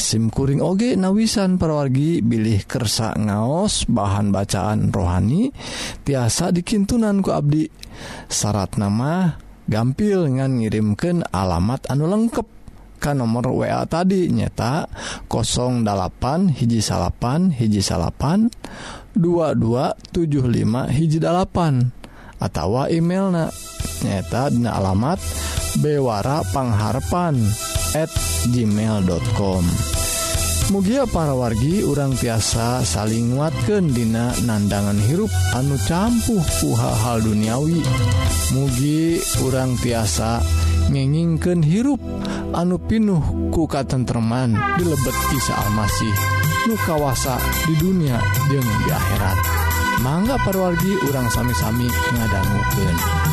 simkuring oge nawisan perwargi bilih kersa ngaos bahan bacaan rohani tiasa dikintunan ku Abdi. Syarat nama gampil ngan ngirimken alamat anu lengkap kan nomor wa tadi nyeta 08 hiji salapan hiji salapan 2275 hiji atautawa email nyaeta dina alamat bewarapangharpan@ gmail.com mugia para wargi urang tiasa saling nguatkan dina nandangan hirup anu campuh puha hal duniawi. Mugi urang tiasa ngengingken hirup anu pinuh kuka tentreman dilebet kisah Almasih nu kawasa di dunia jeung di akhirat. mangga perwargi urang sami-sami ngadangguken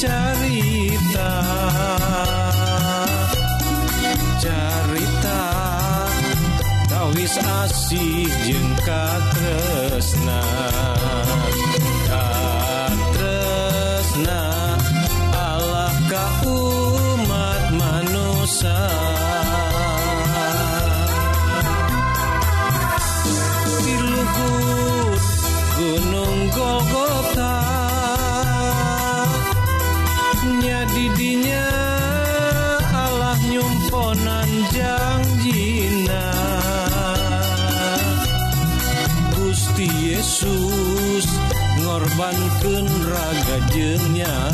carita carita tawis asih jengka tresna. dương nhà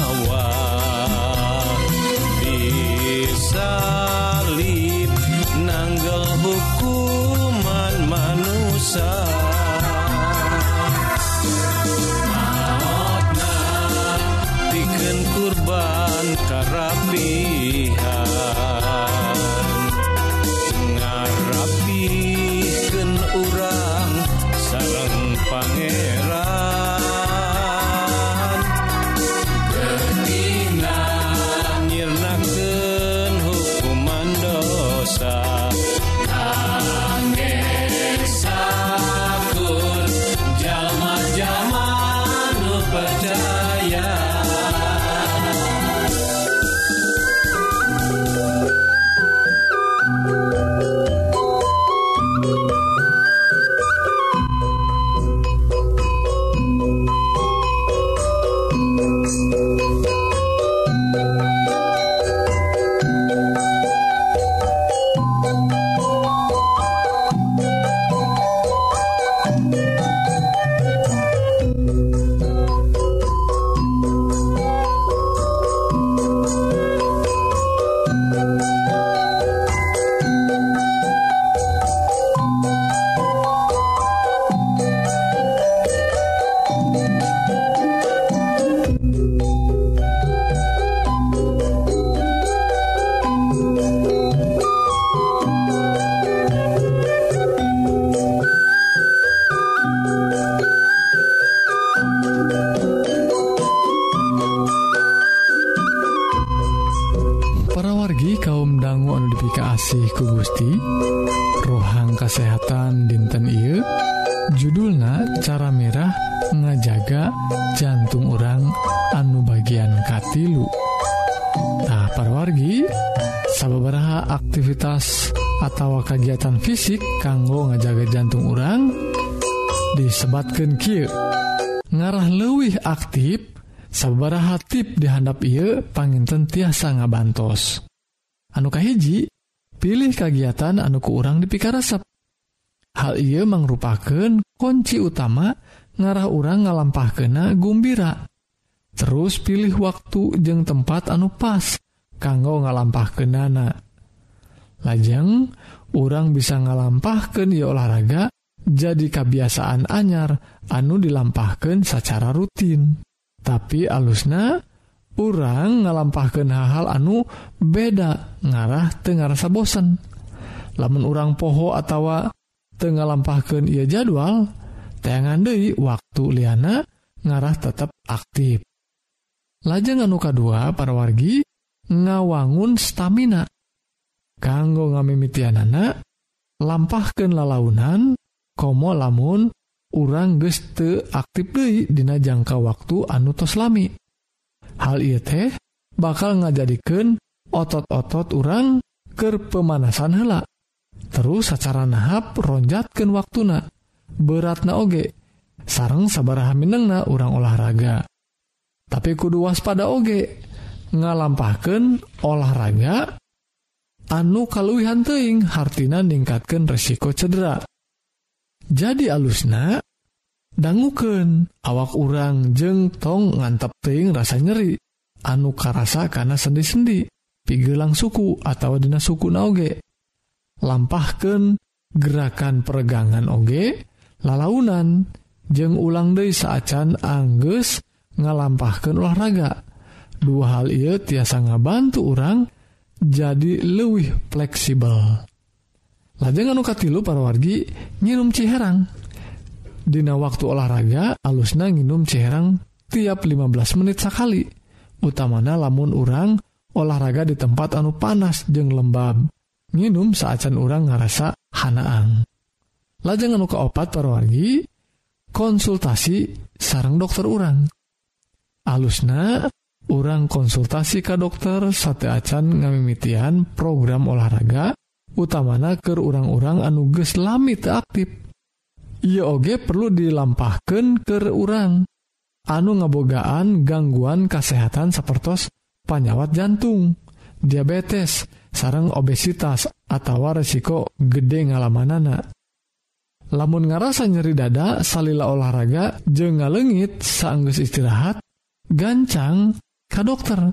ku Gusti rohang kesehatan dinten I judulna cara merah ngajaga jantung orang anu bagian katilu. Nah parwargi sababaraha aktivitas atau kegiatan fisik kanggo ngajaga jantung orang disebatkan Ky ngarah lewih aktif sabaraha tip dihandap ia panginten tiasa ngabantos. Anukahiji pilih kegiatan anuku urang dipikaresep hal ia merupakan kunci utama ngarah urang ngalampah kena gumbira. Terus pilih waktu jeng tempat anu pas kanggo ngalampah kenana lajeng orang bisa ngalampahkan ya olahraga jadi kebiasaan anyar anu dilampahkan secara rutin. Tapi alusna orang ngalampahkan hal-hal anu beda ngarah Tengarasa bosen. Lamun urang poho atau Tenga lampahkan ia jadwal tangan Dei waktu Liana ngarah tetap aktif. Lajeng anuka kedua para wargi ngawangun stamina. Kanggo ngamimitianana lampahkan lalaunan komo lamun orang geste aktif Dei dina jangka waktu anu toslami hal teh bakal ngajadikan otot-otot orang ke pemanasan hela terus secara nahap ronjatkan waktuna. Berat na oge. Sarang sabaraha minengna orang olahraga. Tapi kudu waspada oge. Ngalampahkan olahraga anu kaluwihan teing hartina ningkatkan resiko cedera. Jadi alusna danguken awak urang jeng tong ngantap teing rasa nyeri. Anu karasa karena sendi-sendi pigelang suku atau dina suku naoge lampahkan gerakan peregangan oge lalaunan jeng ulang De saacan Anggus ngalampahkan olahraga. Dua hal ia tiasa ngabantu orang jadi lebih fleksibel. Lajeng anu katilu para wargi nyirum ciherang. Dina waktu olahraga alusna nginum ceherang tiap 15 menit sekali utamana lamun urang olahraga di tempat anu panas jeng lembab. Nginum saacan urang ngarasa hanaang. Lajeng anu keopat parwargi konsultasi sarang dokter urang. Alusna orang konsultasi ke dokter sate acan ngamimitian program olahraga utamana ke orang-orang anuges lami aktif. ia oge perlu dilampahkan ke urang. Anu ngabogaan gangguan kesehatan seperti panyawat jantung diabetes sarang obesitas atau resiko gede ngalamanana. Lamun ngarasa nyeri dada salila olahraga je ngalengit sanggus istirahat gancang ka dokter.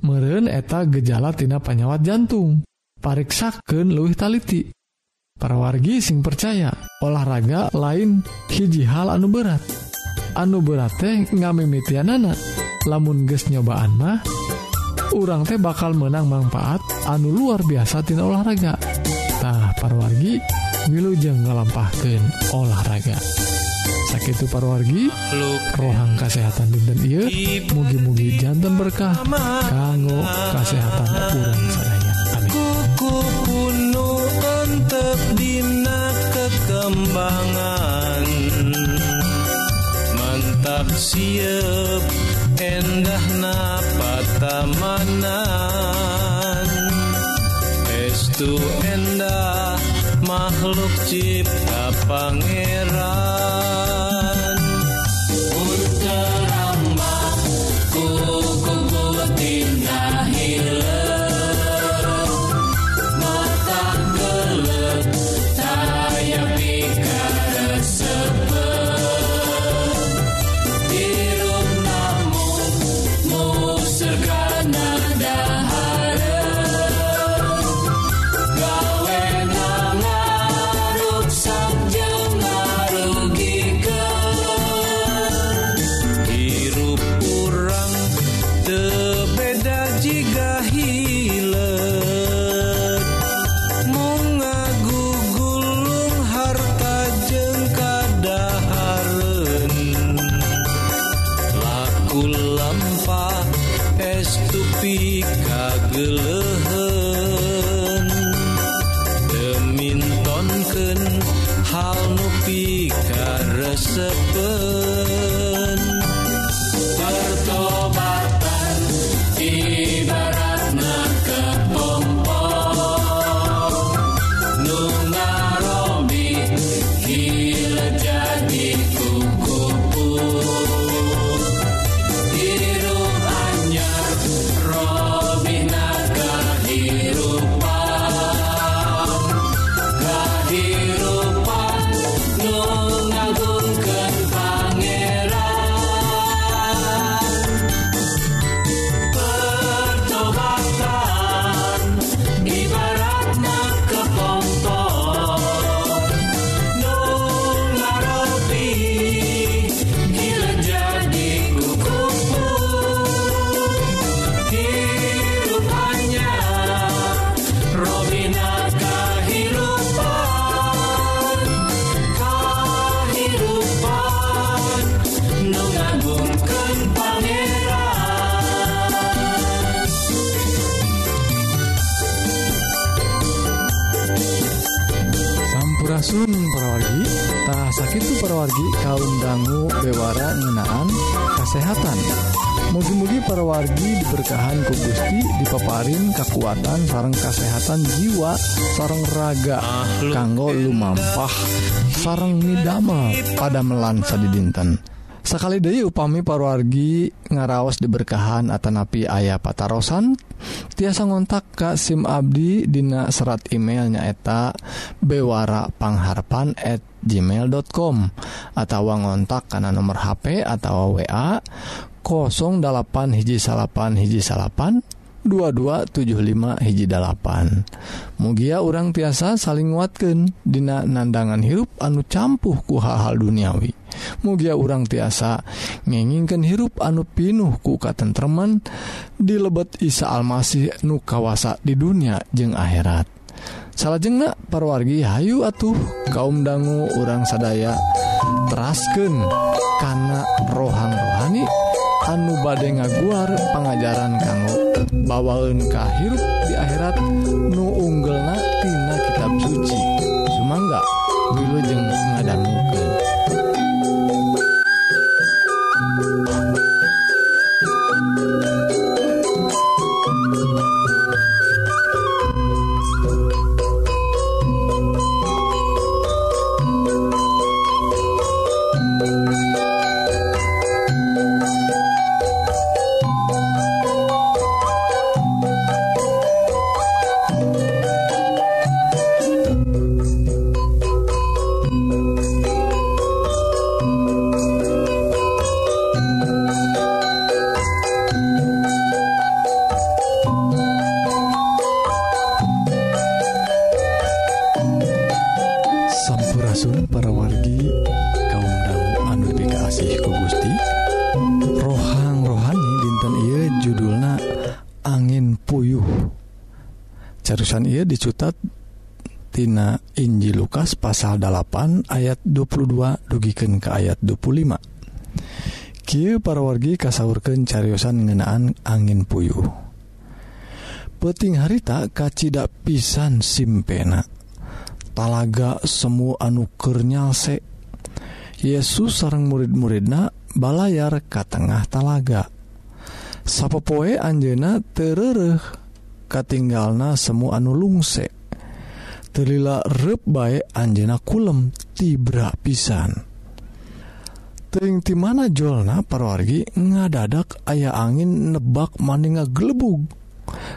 Meren eta gejala tina panyawat jantung pariksaken luwih taliti. Para wargi sing percaya olahraga lain hiji hal anu berat. Anu berat teh ngamimitian anak lamun ges nyobaan mah orang teh bakal menang manfaat anu luar biasa tina olahraga. Nah para wargi wilujeng ngalampahkan olahraga. Sakit parwargi rohang kesehatan dinten iya mugi-mugi jantan berkah kanggo kesehatan kurang sadaya. Amin perkembangan. Mantap siap endah napatamanan Estu endah makhluk cipta pangeran. Bewara ngenaan kesehatan. Mugi-mugi parawargi diberkahan ku Gusti dipaparin kekuatan sareng kesehatan jiwa sareng raga kanggo lumampah sareng midamel pada melansa di dinten Sekali deui upami parwargi ngaraos diberkahan atanapi ayah patarosan tiasa ngontak ka SIM Abdi dina serat emailnya eta bewara pangharpan at gmail.com atau ngontak karena nomor HP atau wa 08 hiji salapan hiji salapan 2275 hiji dalapan mugia orang tiasa saling watken Dina nandangan hirup anu campuh ku hal-hal duniawi. Mugia orang tiasa ngenginkan hirup anu pinuh ku katentreman di lebet Isa Almasih nu kawasa di dunia jeung akhirat. salahjengnak parwargi Hayu atuh kaum dangu orang sadaya terasken karena rohang rohani anu badai ngaguar pengajaran kamu bawaun kahirrup di akhirat nu unggel natina kitab suci. Sumangga dulu jeng ngadangmu Pangsan ia dicutattina Inji Lukas pasal 8 ayat 22 dugiken ke ayat 25 Ki parawargi kasurken cariyosan ngenaan angin puyuh. Peting harita kacita pisan simpena. Talaga semu anukernyalse Yesus sarang murid-muridna balayar ke tengah talaga. Sapopoe Anjena terereh katinggalna semu anu lungse. Telila rep bae Anjena kulem tibra pisan teringti mana Jolna parwargi ngadadak ayah angin nebak maninga gelebug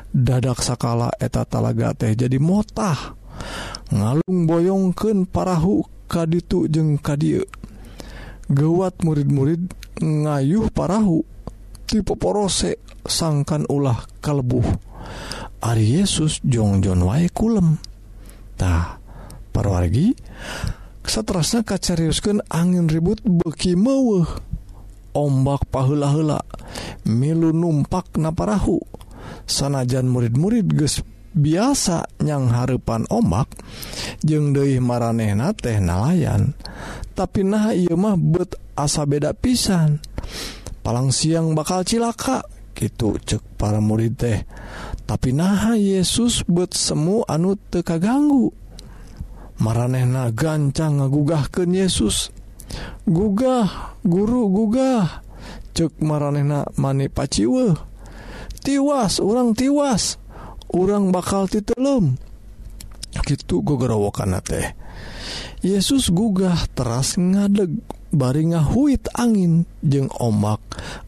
dadak sakala eta talaga teh jadi motah. Ngalung boyongken parahu kaditu jeng kadieu gewat murid-murid ngayuh parahu tipe porose sangkan ulah kalbuh Ari Yesus jongjon wae kulemtah parwargi seterusnya kacariuskan angin ribut beki meweh ombak pahula-hela milu numpak na parahu. Sanajan murid-murid ges biasa nyang harepan ombak jeung deui maranehna teh nalayan. Tapi nah ia mah bet asa beda pisan. Palang siang bakal cilaka gitu cek para murid teh. tapi nah Yesus buat semu anu tekaganggu marehna gancang ngagugahkan Yesus. Gugah guru gugah. Cek marehna mani paciwe tiwas orang tiwas. Orang bakal titelum gitu gogerowokan teh. Yesus gugah teras ngadeg bari ngahuit angin jeung omak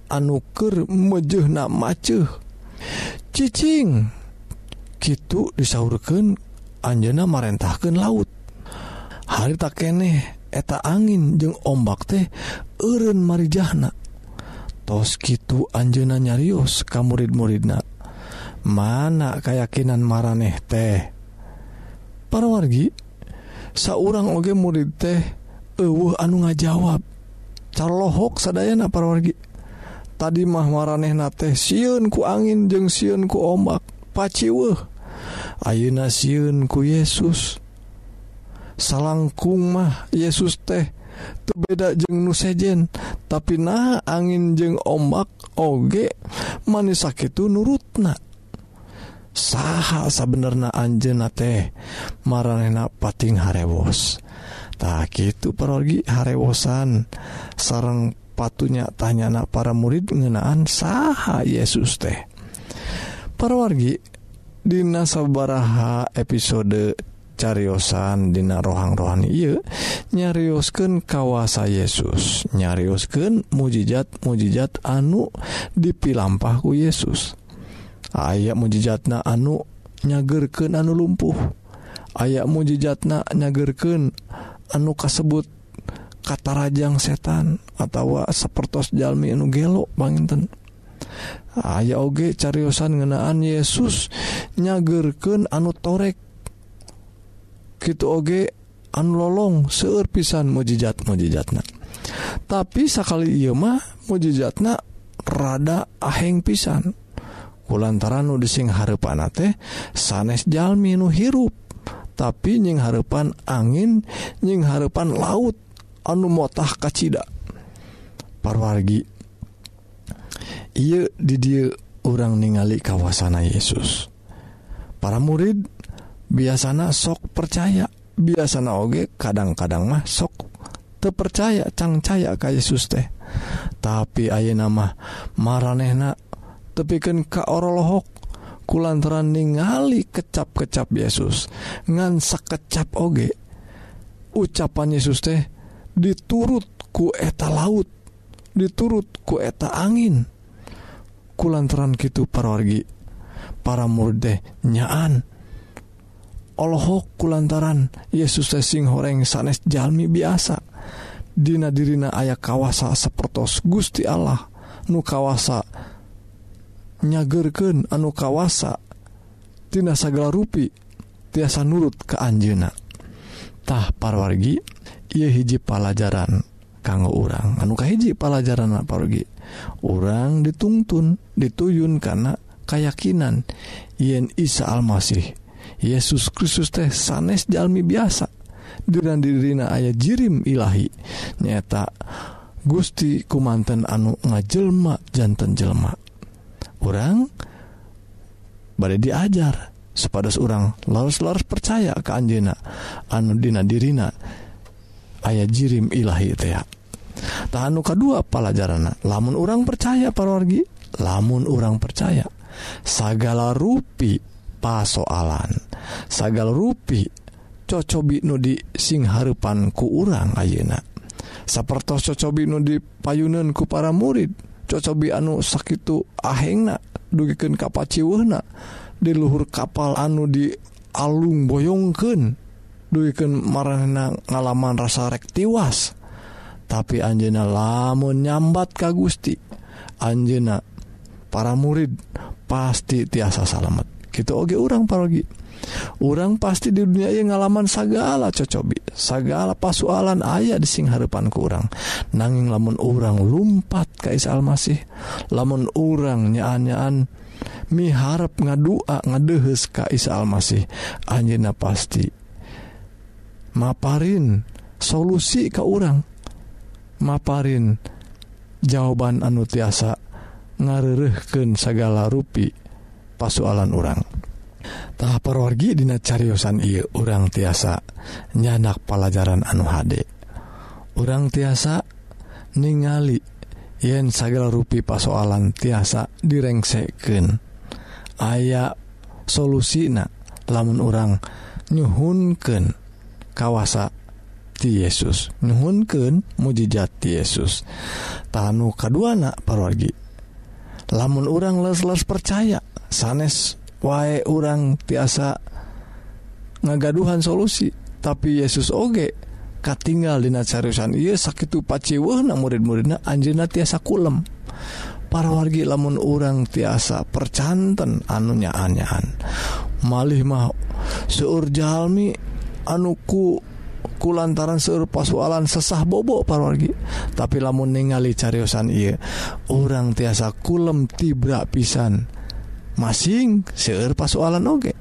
anuker mejehna maceh cicing. Gitu disaurkan Anjena marentahkan laut. Hari tak eta angin jeung ombak teh Erun Marijahna. Tos gitu Anjena nyarius ka murid-muridna. Mana kayakakinan maraneh teh? Para wargi seorang oge murid teh uh anu ngajawab. Carlohok sadayana para wargi. tadi mah marehna teh siun ku angin jeung siun ku ombak paciweh Ayeuna siun ku Yesus. Salangkung mah Yesus teh beda jeng nusejen tapi nah angin jeng ombak oge manis sakit nurutna. Saha sabenerna Anjena teh maranehna pating harewos. Tak itu pergi harewosan. Sarang patunya tanyana para murid ngenaan saha Yesus teh? Para wargi Dina sabaraha episode cariosan Dina rohang rohani Ieu nyariusken kawasa Yesus. Nyariusken mujijat mujijat anu dipilampahku Yesus. Aya mujijatna anu nyagerken anu lumpuh. Aya mujijatna nyagerken anu kasebut kata Rajang setan atau sepertos Jalmi anu gelo Banginten aya oge cariyosan ngenaan Yesus nyagerken anu torek. Gitu oge anu lolong seueur pisan mujijat mujijatna tapi sakali ieu mah mujijatna rada aheng pisan. Kulantaran nu dising harepan teh sanes jalmi nu hirup. Tapi nying harepan angin nying harepan laut. anu motah kacita parwargi. Ia did orang ningali kawasana Yesus. Para murid biasanya sok percaya. Biasanya oge kadang-kadang mah sok percaya cangcaya ka Yesus teh. Tapi Aye nama marehna tepiken Ka orolohok. Kulantaran ningali kecap-kecap Yesus. Ngansa kecap oge. Ucapan Yesus teh diturut ku eta laut. Diturut ku eta angin. Kulantaran gitu parwargi. Para murde nyaan. Allahok kulantaran. Yesus sing horeng sanes jalmi biasa. Dina dirina ayah kawasa sepertos Gusti Allah. Nu kawasa nyagerken anu kawasa. Tina sagala rupi tiasa nurut ke Anjunatah parwargi. ia hiji pelajaran kanggo orang anuka hiji pelajaran pergi orang dituntun dituyun karena kayakakinan Yen Isa Almasih Yesus Kristus teh sanes jalmi biasa. Dengan dirina ayah jirim Ilahi. Nyata Gusti kumanten anu ngajelma jantan jelma. Orang badai diajar sepadas orang lalu-laras percaya ke Anjena anu Dina dirina. ayaah jirim Ilahi tea tahan uka dua pelajarana lamun orang percaya parorgi lamun orang percaya. Sagala rupi pasoalan sagala rupi cocobi nudi sing harepan ku urang ayeuna. Sapertos cocobi nudi payunan ku para murid cocobi anu sakit ahengna dugiken di luhur kapal anu di alung boyongken duken marna ngalaman rasa rek tiwas. Tapi Anjena lamun nyambat ka Gusti Anjena para murid pasti tiasa salamet. Gitu oge orang parogi. Orang pasti di dunia yang ngalaman segala cocobi segala pasualan ayah di sing harapan ke nanging lamun orang lumpat kais almasih lamun orang nyaan-nyaan miharap ngadua ngadehes kais almasih anjena pasti maparin. Solusi ke orang maparin. Jawaban anu tiasa ngarerehken segala rui pasualan orang tahap perwargi dina cariyosan I orang tiasa nyanak pelajaran anu HD orang tiasa ningali yen segala rui pasoalan tiasa direngseken aya solusi na lamun orang nyhunken kawasa ti Yesus. Nuhunken mukjizat Yesus. Tanu kaduana parwargi. Lamun orang les-les percaya sanes wae orang tiasa ngagaduhan solusi. Tapi Yesus oge katinggal dina cariusan. Ia sakit paciwehna murid-muridna anjina tiasa kulem. Para wargi lamun orang tiasa percanten anunya anyahan malih mau seur Jalmi anuku ku lantaran pasualan sesah bobok parwargi tapi lamun ningali cariyosan ia orang tiasa kulem tibra pisan. Masing seur pasualan oge.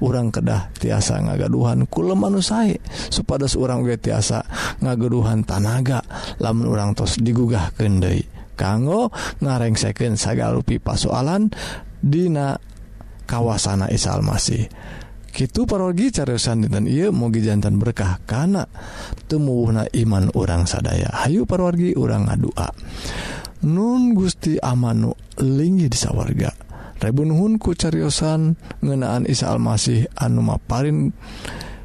Orang kedah tiasa ngagaduhan kulem anu sae. Supados seorang ge tiasa ngagaduhan tanaga. Lamun orang tos digugah kendai kanggo ngareng second pasualan dina kawasana isal masih gitu parogi carsan dan ia mugi jantan berkah. Karena temuuna iman orang sadaya. Hayyu parwargi orang ngadua. Nun Gusti amanu lingi di sawwarga rebunhunku cariyosan ngenaan Isa Almasih anu maparin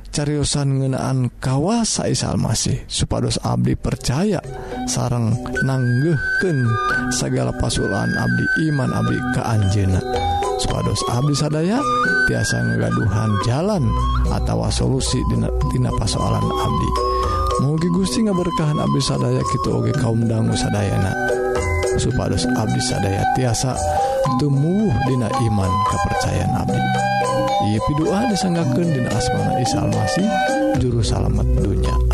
caryosan ngenaan kawasa Isa Almasih supados Abdi percaya sarang nanggeken segala pasulan Abdi iman Abdi keanjena supados Abdi sadaya tiasa ngagaduhan jalan atau solusi Ditina pasoalan Abdi. Mugi Gusti ngaberkahan Abdi sadaya gitu Oge kaum dangu sadayana. Supados Abdi sadaya tiasa tumbuh Dina iman kepercayaan Abdi. Ia pidoa disanggaken Dina asmana Isa Almasih juru salamet dunya.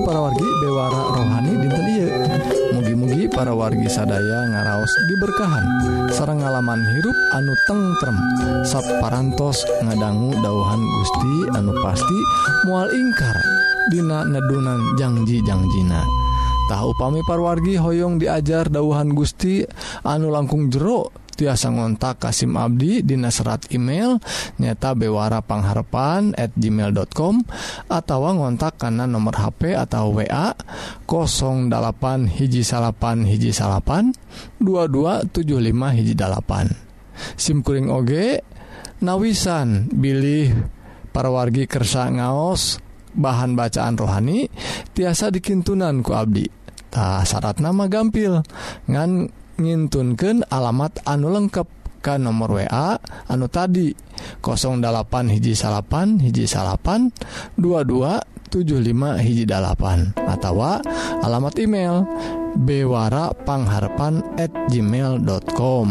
Assalamualaikum para rohani dinten mugi-mugi para wargi sadaya ngaraos diberkahan. Sarang ngalaman hirup anu tengrem sapparantos ngadanggu dauhan Gusti anu pasti mual ingkar. Dina nedunan janjijangjiina tahu pami parwargi Hoong diajar dauhan Gusti anu langkung jeruk tiasa ngontak Kasim Abdi di serat email nyata bewarapangharpan@ gmail.com atau ngontak karena nomor HP atau WA 08 hiji salapan hiji salapan 2275 hijjipan SIMkuring OG nawisan bilih para wargi kersa ngaos bahan bacaan rohani tiasa dikintunanku Abdi. Tak syarat nama gampil ngan ngintunkan alamat anu lengkap ke nomor WA anu tadi 08 hiji salapan hiji salapan 2275 hiji dalapan atau alamat email bewara pangharpan at gmail.com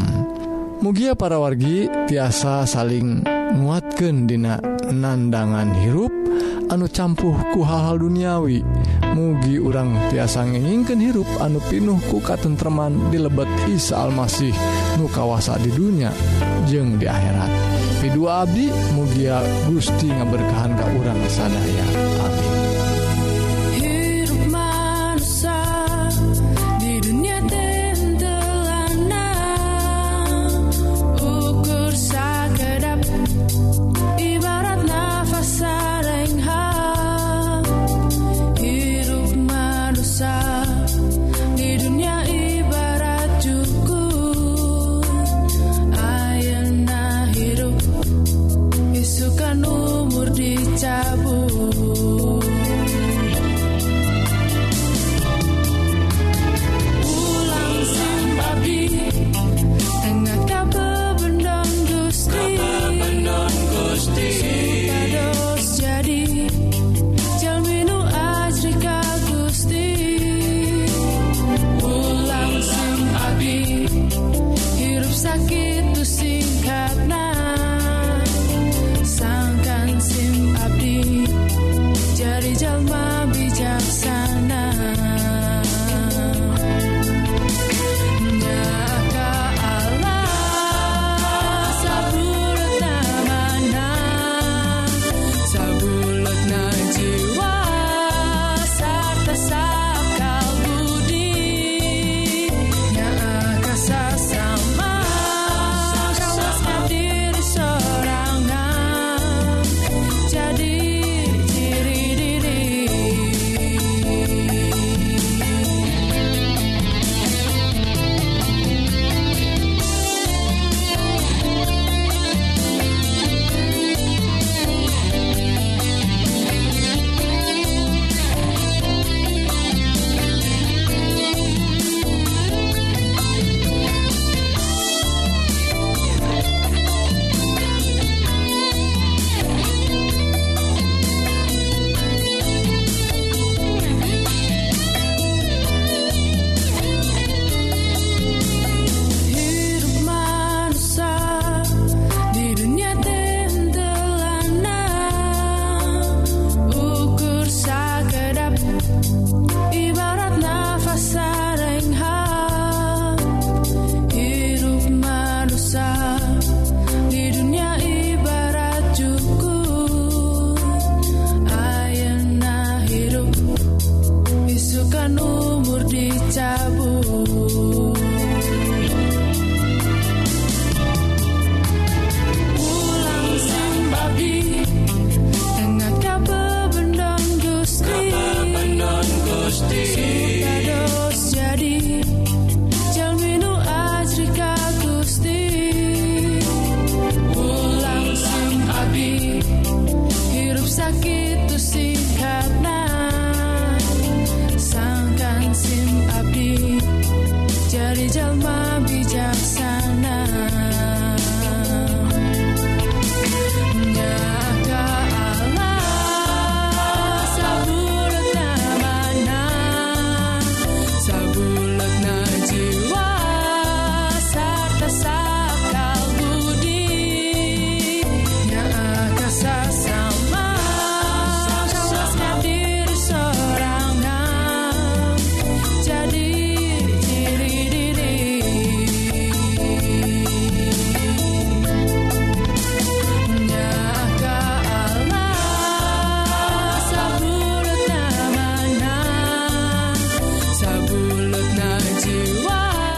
Mugia para wargi tiasa saling nguatkan dina nandangan hirup anu campuh ku hal-hal duniawi. Mugi urang tiasa nginginkan hirup anu pinuh ku katentreman di lebet Isa Almasih nu kawasa di dunia jeng di akhirat. Video Abdi mugia Gusti ngaberkahan ke urang sadaya. Amin.